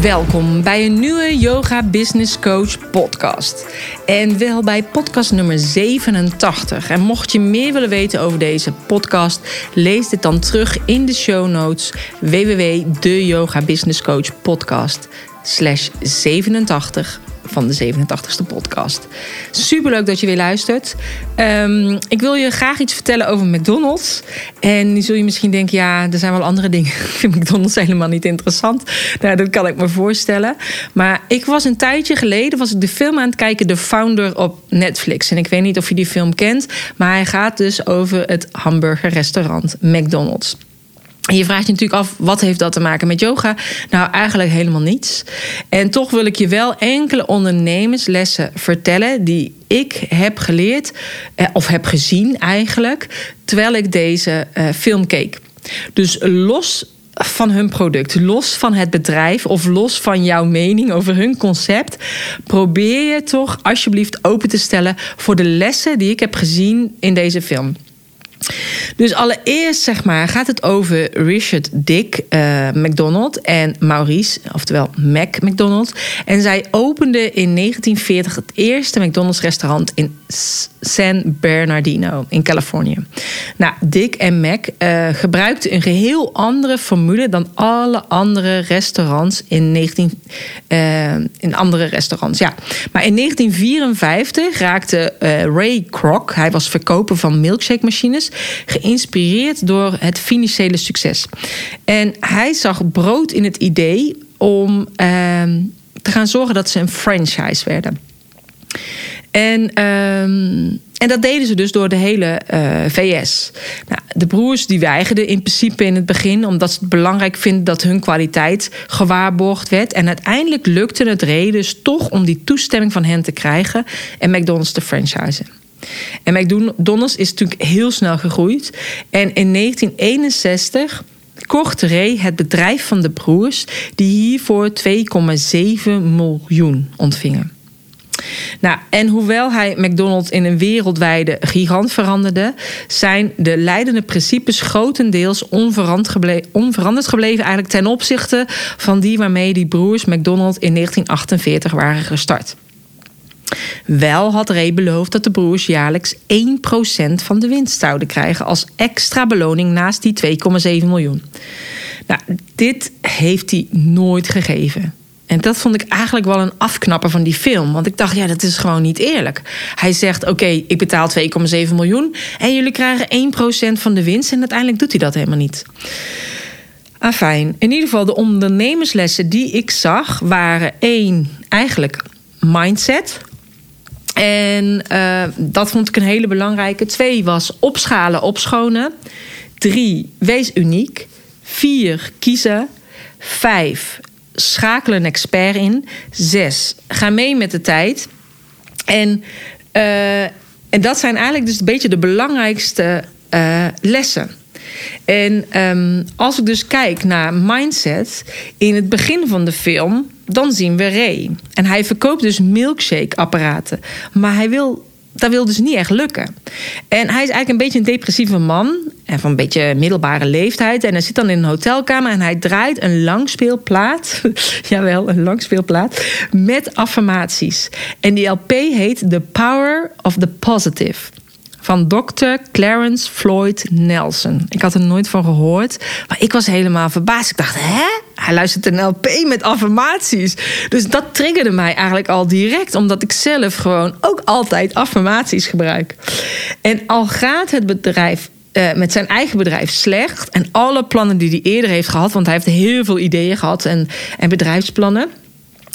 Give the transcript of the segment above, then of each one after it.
Welkom bij een nieuwe Yoga Business Coach podcast. En wel bij podcast nummer 87. En mocht je meer willen weten over deze podcast, lees dit dan terug in de show notes www.deyogabusinesscoachpodcast slash 87 van de 87ste podcast. Superleuk dat je weer luistert. Ehm, ik wil je graag iets vertellen over McDonald's. En nu zul je misschien denken, ja, er zijn wel andere dingen. Ik vind McDonald's helemaal niet interessant. Nou, dat kan ik me voorstellen. Maar ik was een tijdje geleden was ik de film aan het kijken, The Founder op Netflix. En ik weet niet of je die film kent, maar hij gaat dus over het hamburgerrestaurant McDonald's. Je vraagt je natuurlijk af, wat heeft dat te maken met yoga? Nou, eigenlijk helemaal niets. En toch wil ik je wel enkele ondernemerslessen vertellen die ik heb geleerd, eh, of heb gezien eigenlijk, terwijl ik deze eh, film keek. Dus los van hun product, los van het bedrijf of los van jouw mening over hun concept, probeer je toch alsjeblieft open te stellen voor de lessen die ik heb gezien in deze film. Dus allereerst zeg maar, gaat het over Richard Dick uh, McDonald en Maurice, oftewel Mac McDonald. En zij openden in 1940 het eerste McDonald's restaurant in San Bernardino in Californië. Nou, Dick en Mac uh, gebruikten een geheel andere formule dan alle andere restaurants in, 19, uh, eh, in andere restaurants. Ja. Maar in 1954 raakte Ray Kroc, hij was verkoper van milkshake machines geïnspireerd door het financiële succes. En hij zag brood in het idee om ehm, te gaan zorgen dat ze een franchise werden. En, ehm, en dat deden ze dus door de hele eh, VS. Nou, de broers die weigerden in principe in het begin, omdat ze het belangrijk vinden dat hun kwaliteit gewaarborgd werd. En uiteindelijk lukte het Reders toch om die toestemming van hen te krijgen en McDonald's te franchisen. En McDonald's is natuurlijk heel snel gegroeid. En in 1961 kocht Ray het bedrijf van de broers, die hiervoor 2,7 miljoen ontvingen. Nou, en hoewel hij McDonald's in een wereldwijde gigant veranderde, zijn de leidende principes grotendeels onveranderd gebleven, eigenlijk ten opzichte van die waarmee die broers McDonald's in 1948 waren gestart. Wel had Ray beloofd dat de broers jaarlijks 1% van de winst zouden krijgen als extra beloning naast die 2,7 miljoen. Nou, dit heeft hij nooit gegeven. En dat vond ik eigenlijk wel een afknapper van die film. Want ik dacht, ja, dat is gewoon niet eerlijk. Hij zegt, oké, ik betaal 2,7 miljoen... en jullie krijgen 1% van de winst... en uiteindelijk doet hij dat helemaal niet. Afijn, in ieder geval de ondernemerslessen die ik zag... waren één, eigenlijk mindset... En uh, dat vond ik een hele belangrijke. Twee was opschalen, opschonen. Drie, wees uniek. Vier, kiezen. Vijf, schakel een expert in. Zes, ga mee met de tijd. En, uh, en dat zijn eigenlijk dus een beetje de belangrijkste uh, lessen. En um, als ik dus kijk naar mindset, in het begin van de film, dan zien we Ray. En hij verkoopt dus milkshake-apparaten. Maar hij wil, dat wil dus niet echt lukken. En hij is eigenlijk een beetje een depressieve man. En van een beetje middelbare leeftijd. En hij zit dan in een hotelkamer en hij draait een langspeelplaat. jawel, een langspeelplaat. Met affirmaties. En die LP heet The Power of the Positive van Dr. Clarence Floyd Nelson. Ik had er nooit van gehoord, maar ik was helemaal verbaasd. Ik dacht, hè? Hij luistert een LP met affirmaties. Dus dat triggerde mij eigenlijk al direct, omdat ik zelf gewoon ook altijd affirmaties gebruik. En al gaat het bedrijf uh, met zijn eigen bedrijf slecht. En alle plannen die hij eerder heeft gehad, want hij heeft heel veel ideeën gehad en, en bedrijfsplannen.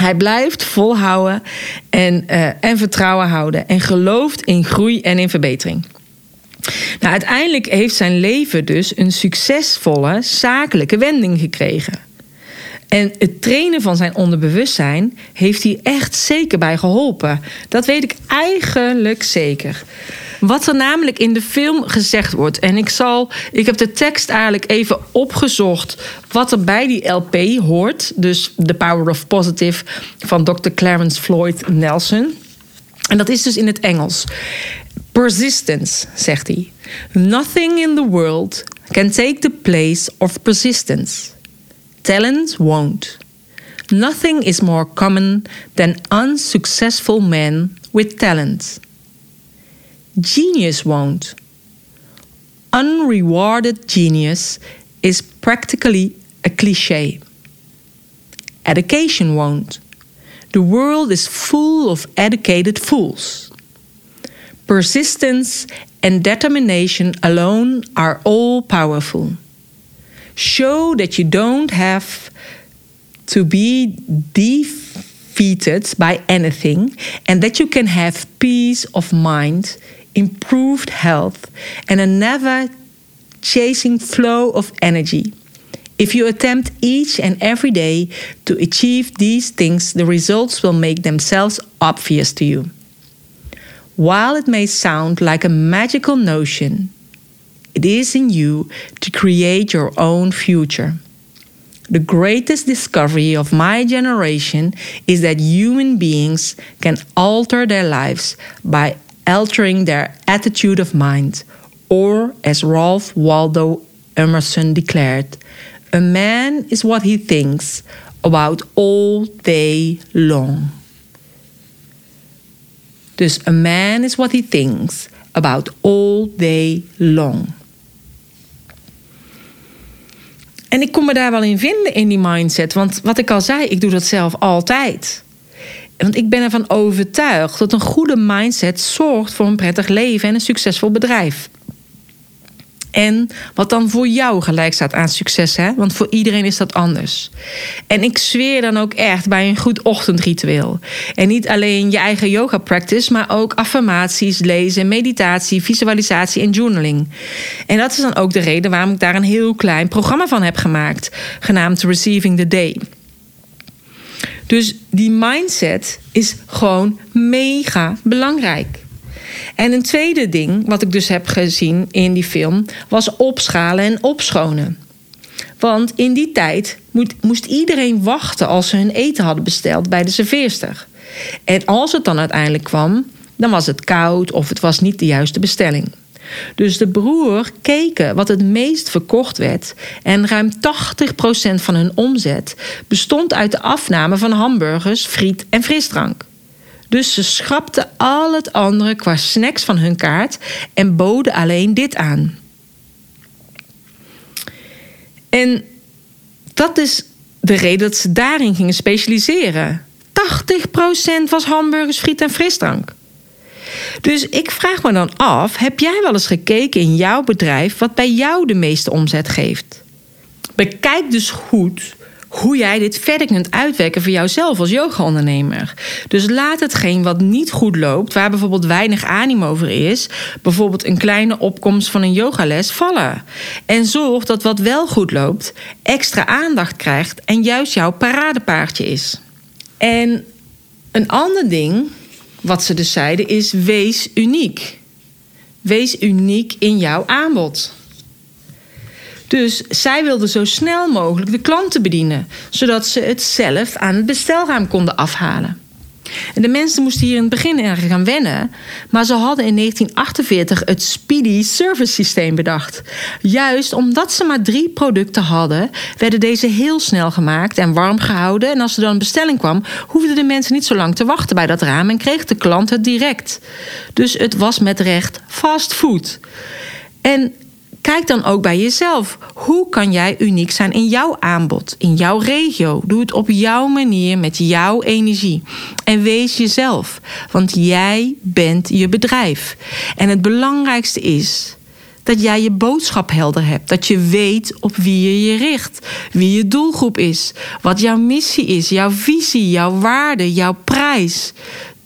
Hij blijft volhouden en, uh, en vertrouwen houden. En gelooft in groei en in verbetering. Nou, uiteindelijk heeft zijn leven dus een succesvolle zakelijke wending gekregen. En het trainen van zijn onderbewustzijn heeft hij echt zeker bij geholpen. Dat weet ik eigenlijk zeker. Wat er namelijk in de film gezegd wordt. En ik zal. Ik heb de tekst eigenlijk even opgezocht. Wat er bij die LP hoort. Dus The Power of Positive van Dr. Clarence Floyd Nelson. En dat is dus in het Engels. Persistence, zegt hij. Nothing in the world can take the place of persistence. Talent won't. Nothing is more common than unsuccessful men with talent. Genius won't. Unrewarded genius is practically a cliche. Education won't. The world is full of educated fools. Persistence and determination alone are all powerful. Show that you don't have to be defeated by anything and that you can have peace of mind, improved health, and a never chasing flow of energy. If you attempt each and every day to achieve these things, the results will make themselves obvious to you. While it may sound like a magical notion, it is in you to create your own future. The greatest discovery of my generation is that human beings can alter their lives by altering their attitude of mind, or as Ralph Waldo Emerson declared, a man is what he thinks about all day long. Dus a man is what he thinks about all day long. En ik kon me daar wel in vinden in die mindset. Want wat ik al zei, ik doe dat zelf altijd. Want ik ben ervan overtuigd dat een goede mindset zorgt voor een prettig leven en een succesvol bedrijf. En wat dan voor jou gelijk staat aan succes, hè? Want voor iedereen is dat anders. En ik zweer dan ook echt bij een goed ochtendritueel. En niet alleen je eigen yoga practice, maar ook affirmaties, lezen, meditatie, visualisatie en journaling. En dat is dan ook de reden waarom ik daar een heel klein programma van heb gemaakt, genaamd Receiving the Day. Dus die mindset is gewoon mega belangrijk. En een tweede ding, wat ik dus heb gezien in die film, was opschalen en opschonen. Want in die tijd moest iedereen wachten als ze hun eten hadden besteld bij de serveerster. En als het dan uiteindelijk kwam, dan was het koud of het was niet de juiste bestelling. Dus de broer keken wat het meest verkocht werd. En ruim 80% van hun omzet bestond uit de afname van hamburgers, friet en frisdrank. Dus ze schrapten al het andere qua snacks van hun kaart en boden alleen dit aan. En dat is de reden dat ze daarin gingen specialiseren. 80% was hamburgers, friet en frisdrank. Dus ik vraag me dan af: heb jij wel eens gekeken in jouw bedrijf wat bij jou de meeste omzet geeft? Bekijk dus goed hoe jij dit verder kunt uitwerken voor jouzelf als yoga-ondernemer. Dus laat hetgeen wat niet goed loopt, waar bijvoorbeeld weinig animo over is, bijvoorbeeld een kleine opkomst van een yogales, vallen. En zorg dat wat wel goed loopt, extra aandacht krijgt en juist jouw paradepaardje is. En een ander ding, wat ze dus zeiden, is wees uniek. Wees uniek in jouw aanbod. Dus zij wilden zo snel mogelijk de klanten bedienen, zodat ze het zelf aan het bestelraam konden afhalen. En de mensen moesten hier in het begin erg gaan wennen, maar ze hadden in 1948 het Speedy Service Systeem bedacht. Juist omdat ze maar drie producten hadden, werden deze heel snel gemaakt en warm gehouden. En als er dan een bestelling kwam, hoefden de mensen niet zo lang te wachten bij dat raam en kreeg de klant het direct. Dus het was met recht fast food. En kijk dan ook bij jezelf. Hoe kan jij uniek zijn in jouw aanbod, in jouw regio? Doe het op jouw manier met jouw energie. En wees jezelf, want jij bent je bedrijf. En het belangrijkste is dat jij je boodschap helder hebt. Dat je weet op wie je je richt, wie je doelgroep is, wat jouw missie is, jouw visie, jouw waarde, jouw prijs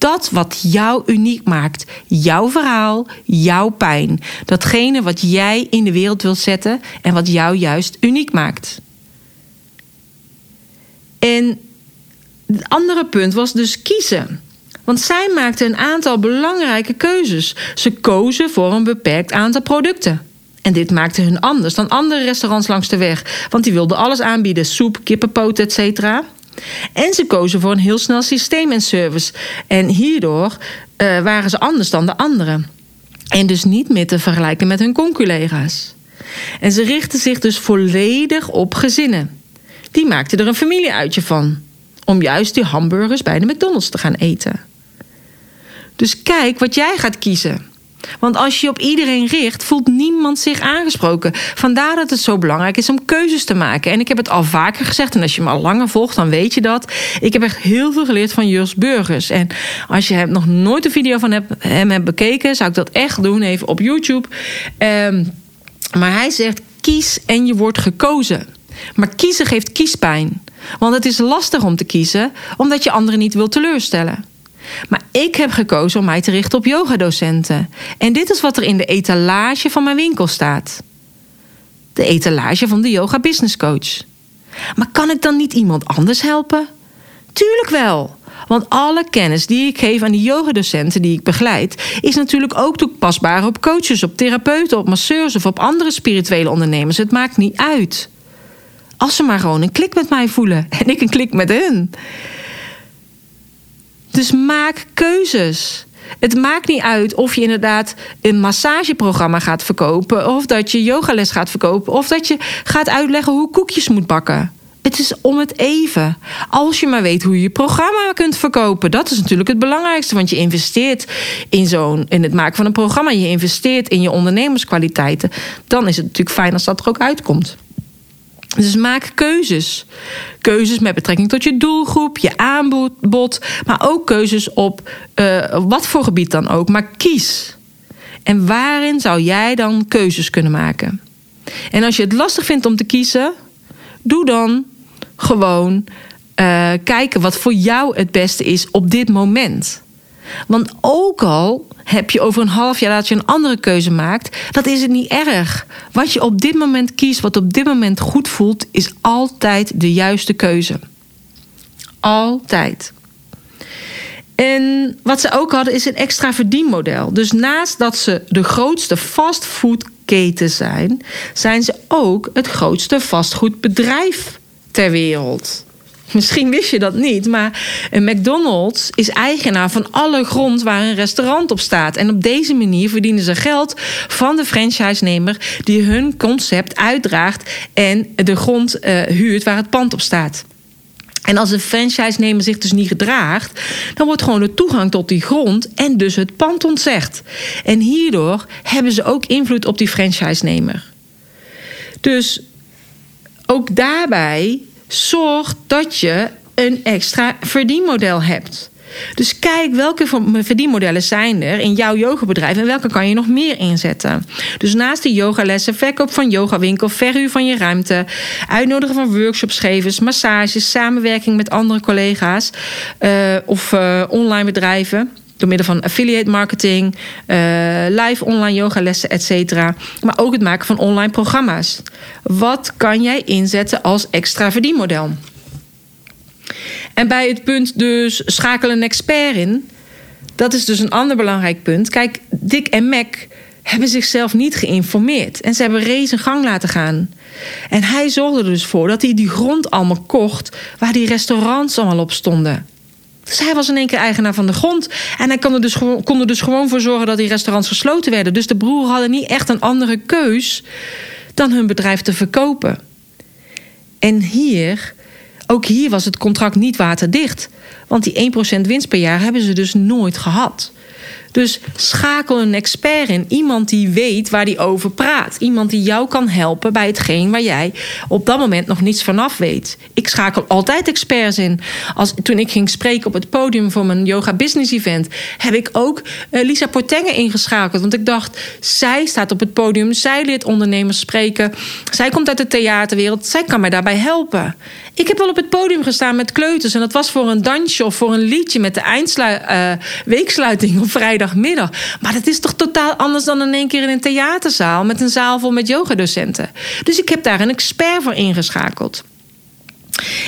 dat wat jou uniek maakt. Jouw verhaal, jouw pijn. Datgene wat jij in de wereld wilt zetten en wat jou juist uniek maakt. En het andere punt was dus kiezen. Want zij maakten een aantal belangrijke keuzes. Ze kozen voor een beperkt aantal producten. En dit maakte hun anders dan andere restaurants langs de weg. Want die wilden alles aanbieden: soep, kippenpoot, etc. En ze kozen voor een heel snel systeem en service. En hierdoor uh, waren ze anders dan de anderen. En dus niet meer te vergelijken met hun conculega's. En ze richtten zich dus volledig op gezinnen. Die maakten er een familieuitje van. Om juist die hamburgers bij de McDonald's te gaan eten. Dus kijk wat jij gaat kiezen. Want als je op iedereen richt, voelt niemand zich aangesproken. Vandaar dat het zo belangrijk is om keuzes te maken. En ik heb het al vaker gezegd, en als je me al langer volgt, dan weet je dat. Ik heb echt heel veel geleerd van Jules Burgers. En als je nog nooit een video van hem hebt bekeken, zou ik dat echt doen, even op YouTube. Um, maar hij zegt: kies en je wordt gekozen. Maar kiezen geeft kiespijn. Want het is lastig om te kiezen, omdat je anderen niet wil teleurstellen. Maar ik heb gekozen om mij te richten op yogadocenten. En dit is wat er in de etalage van mijn winkel staat. De etalage van de yoga business coach. Maar kan ik dan niet iemand anders helpen? Tuurlijk wel. Want alle kennis die ik geef aan de yogadocenten die ik begeleid, is natuurlijk ook toepasbaar op coaches, op therapeuten, op masseurs of op andere spirituele ondernemers. Het maakt niet uit. Als ze maar gewoon een klik met mij voelen en ik een klik met hun. Dus maak keuzes. Het maakt niet uit of je inderdaad een massageprogramma gaat verkopen, of dat je yogales gaat verkopen, of dat je gaat uitleggen hoe koekjes moet bakken. Het is om het even. Als je maar weet hoe je je programma kunt verkopen. Dat is natuurlijk het belangrijkste. Want je investeert in, zo'n, in het maken van een programma. Je investeert in je ondernemerskwaliteiten. Dan is het natuurlijk fijn als dat er ook uitkomt. Dus maak keuzes. Keuzes met betrekking tot je doelgroep, je aanbod, maar ook keuzes op uh, wat voor gebied dan ook. Maar kies. En waarin zou jij dan keuzes kunnen maken? En als je het lastig vindt om te kiezen, doe dan gewoon uh, kijken wat voor jou het beste is op dit moment. Want ook al heb je over een half jaar dat je een andere keuze maakt, dat is het niet erg. Wat je op dit moment kiest, wat op dit moment goed voelt, is altijd de juiste keuze. Altijd. En wat ze ook hadden is een extra verdienmodel. Dus naast dat ze de grootste fastfoodketen zijn, zijn ze ook het grootste vastgoedbedrijf ter wereld. Misschien wist je dat niet, maar een McDonald's is eigenaar van alle grond waar een restaurant op staat. En op deze manier verdienen ze geld van de franchise-nemer die hun concept uitdraagt en de grond uh, huurt waar het pand op staat. En als een franchise-nemer zich dus niet gedraagt, dan wordt gewoon de toegang tot die grond en dus het pand ontzegd. En hierdoor hebben ze ook invloed op die franchise-nemer. Dus ook daarbij zorg dat je een extra verdienmodel hebt. Dus kijk welke verdienmodellen zijn er in jouw yogabedrijf en welke kan je nog meer inzetten. Dus naast de yogalessen, verkoop van yogawinkel, verhuur van je ruimte, uitnodigen van workshopsgevers, massages, samenwerking met andere collega's uh, of uh, online bedrijven door middel van affiliate marketing, uh, live online yogalessen, et. Maar ook het maken van online programma's. Wat kan jij inzetten als extra verdienmodel? En bij het punt dus schakelen een expert in, dat is dus een ander belangrijk punt. Kijk, Dick en Mac hebben zichzelf niet geïnformeerd en ze hebben race gang laten gaan. En hij zorgde er dus voor dat hij die grond allemaal kocht waar die restaurants allemaal op stonden. Dus hij was in één keer eigenaar van de grond. En hij kon er, dus gewoon, dus gewoon voor zorgen dat die restaurants gesloten werden. Dus de broer hadden niet echt een andere keus dan hun bedrijf te verkopen. En hier, ook hier was het contract niet waterdicht. Want die 1% winst per jaar hebben ze dus nooit gehad. Dus schakel een expert in. Iemand die weet waar die over praat. Iemand die jou kan helpen bij hetgeen waar jij op dat moment nog niets vanaf weet. Ik schakel altijd experts in. Als, toen ik ging spreken op het podium voor mijn yoga business event, heb ik ook uh, Lisa Portenge ingeschakeld. Want ik dacht, zij staat op het podium, zij leert ondernemers spreken. Zij komt uit de theaterwereld, zij kan mij daarbij helpen. Ik heb wel op het podium gestaan met kleuters. En dat was voor een dansje of voor een liedje met de uh, op vrijdagmiddag. Maar dat is toch totaal anders dan in één keer in een theaterzaal met een zaal vol met yogadocenten. Dus ik heb daar een expert voor ingeschakeld.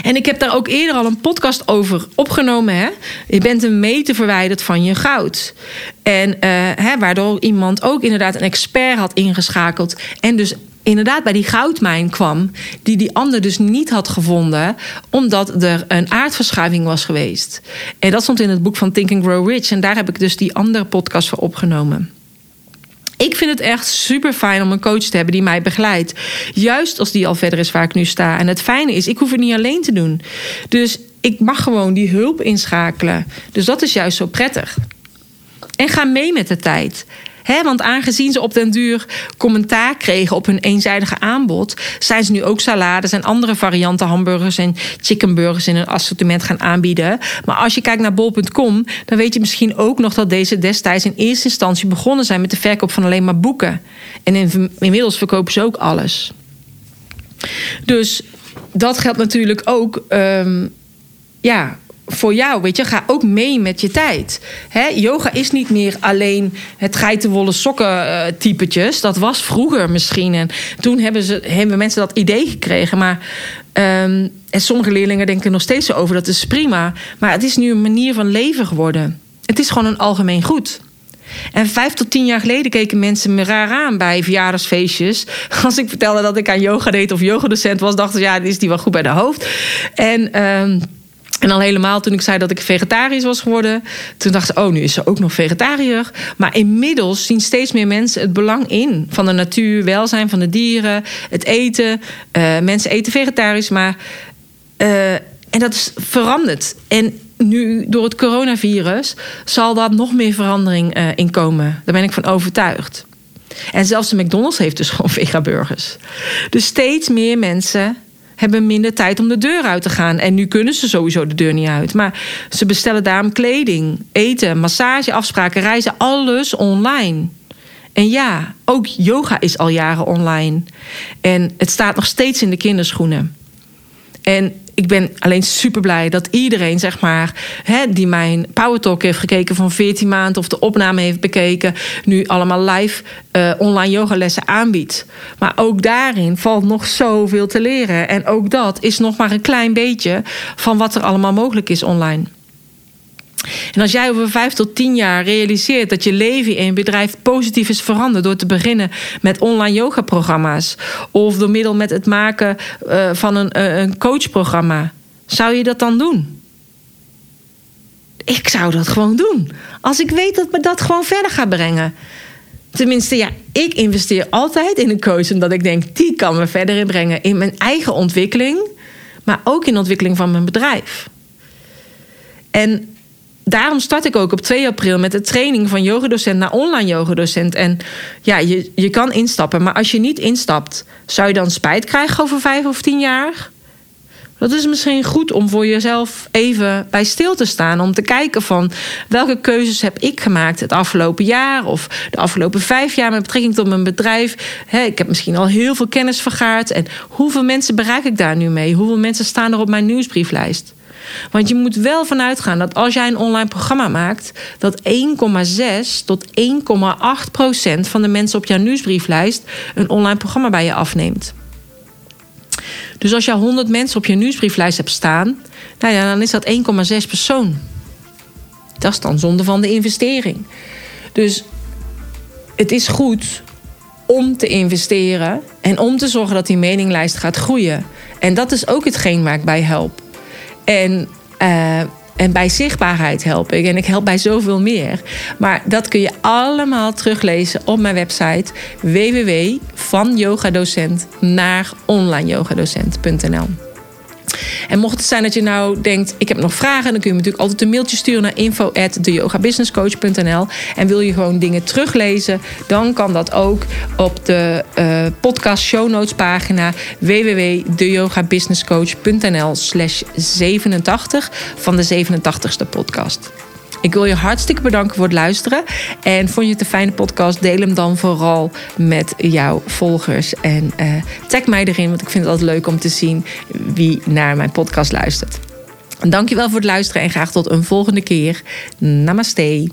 En ik heb daar ook eerder al een podcast over opgenomen. Hè? Je bent een meter verwijderd van je goud. En uh, hè, waardoor iemand ook inderdaad een expert had ingeschakeld. En dus inderdaad bij die goudmijn kwam, die die ander dus niet had gevonden, omdat er een aardverschuiving was geweest. En dat stond in het boek van Think and Grow Rich. En daar heb ik dus die andere podcast voor opgenomen. Ik vind het echt super fijn om een coach te hebben die mij begeleidt. Juist als die al verder is waar ik nu sta. En het fijne is, ik hoef het niet alleen te doen. Dus ik mag gewoon die hulp inschakelen. Dus dat is juist zo prettig. En ga mee met de tijd want aangezien ze op den duur commentaar kregen op hun eenzijdige aanbod, zijn ze nu ook salades en andere varianten hamburgers en chickenburgers in hun assortiment gaan aanbieden. Maar als je kijkt naar bol.com, dan weet je misschien ook nog dat deze destijds in eerste instantie begonnen zijn met de verkoop van alleen maar boeken. En inmiddels verkopen ze ook alles. Dus dat geldt natuurlijk ook. Um, ja, voor jou, weet je, ga ook mee met je tijd. Yoga is niet meer alleen het geitenwolle sokken uh, typetjes. Dat was vroeger misschien. En toen hebben, ze, hebben mensen dat idee gekregen. Maar um, en sommige leerlingen denken nog steeds over. Dat is prima. Maar het is nu een manier van leven geworden. Het is gewoon een algemeen goed. En vijf tot tien jaar geleden keken mensen me raar aan bij verjaardagsfeestjes. Als ik vertelde dat ik aan yoga deed of yogadocent was, dachten ze ja, is die wel goed bij de hoofd. En um, en al helemaal toen ik zei dat ik vegetarisch was geworden. Toen dacht ik, oh, nu is ze ook nog vegetariër. Maar inmiddels zien steeds meer mensen het belang in. Van de natuur, welzijn van de dieren, het eten. Uh, mensen eten vegetarisch, maar... Uh, en dat is veranderd. En nu, door het coronavirus, zal daar nog meer verandering uh, in komen. Daar ben ik van overtuigd. En zelfs de McDonald's heeft dus gewoon vegaburgers. Dus steeds meer mensen hebben minder tijd om de deur uit te gaan. En nu kunnen ze sowieso de deur niet uit. Maar ze bestellen daarom kleding, eten, massage, afspraken, reizen, alles online. En ja, ook yoga is al jaren online. En het staat nog steeds in de kinderschoenen. En ik ben alleen super blij dat iedereen, zeg maar, hè, die mijn Power Talk heeft gekeken van 14 maanden of de opname heeft bekeken, nu allemaal live uh, online yogalessen aanbiedt. Maar ook daarin valt nog zoveel te leren. En ook dat is nog maar een klein beetje van wat er allemaal mogelijk is online. En als jij over vijf tot tien jaar realiseert dat je leven in je bedrijf positief is veranderd door te beginnen met online yoga-programma's of door middel met het maken uh, van een, uh, een coachprogramma, zou je dat dan doen? Ik zou dat gewoon doen. Als ik weet dat me dat gewoon verder gaat brengen. Tenminste, ja, ik investeer altijd in een coach omdat ik denk die kan me verder inbrengen in mijn eigen ontwikkeling, maar ook in de ontwikkeling van mijn bedrijf. En daarom start ik ook op 2 april met de training van yogadocent naar online yogadocent. En ja, je, je kan instappen, maar als je niet instapt, zou je dan spijt krijgen over vijf of tien jaar? Dat is misschien goed om voor jezelf even bij stil te staan. Om te kijken van welke keuzes heb ik gemaakt het afgelopen jaar of de afgelopen vijf jaar met betrekking tot mijn bedrijf. ik heb misschien al heel veel kennis vergaard. En hoeveel mensen bereik ik daar nu mee? Hoeveel mensen staan er op mijn nieuwsbrieflijst? Want je moet wel vanuit gaan dat als jij een online programma maakt, dat 1,6 tot 1,8 procent van de mensen op jouw nieuwsbrieflijst een online programma bij je afneemt. Dus als je 100 mensen op je nieuwsbrieflijst hebt staan, nou ja, dan is dat 1,6 persoon. Dat is dan zonde van de investering. Dus het is goed om te investeren en om te zorgen dat die meninglijst gaat groeien. En dat is ook hetgeen waar ik bij help. En, uh, en bij zichtbaarheid help ik. En ik help bij zoveel meer. Maar dat kun je allemaal teruglezen op mijn website www.vanyogadocent naar onlineyogadocent.nl. En mocht het zijn dat je nou denkt, ik heb nog vragen, dan kun je natuurlijk altijd een mailtje sturen naar info@deyogabusinesscoach.nl. En wil je gewoon dingen teruglezen, dan kan dat ook op de uh, podcast show notes pagina www.deyogabusinesscoach.nl/slash 87 van de 87ste podcast. Ik wil je hartstikke bedanken voor het luisteren. En vond je het een fijne podcast? Deel hem dan vooral met jouw volgers. En uh, tag mij erin, want ik vind het altijd leuk om te zien wie naar mijn podcast luistert. Dankjewel voor het luisteren en graag tot een volgende keer. Namaste.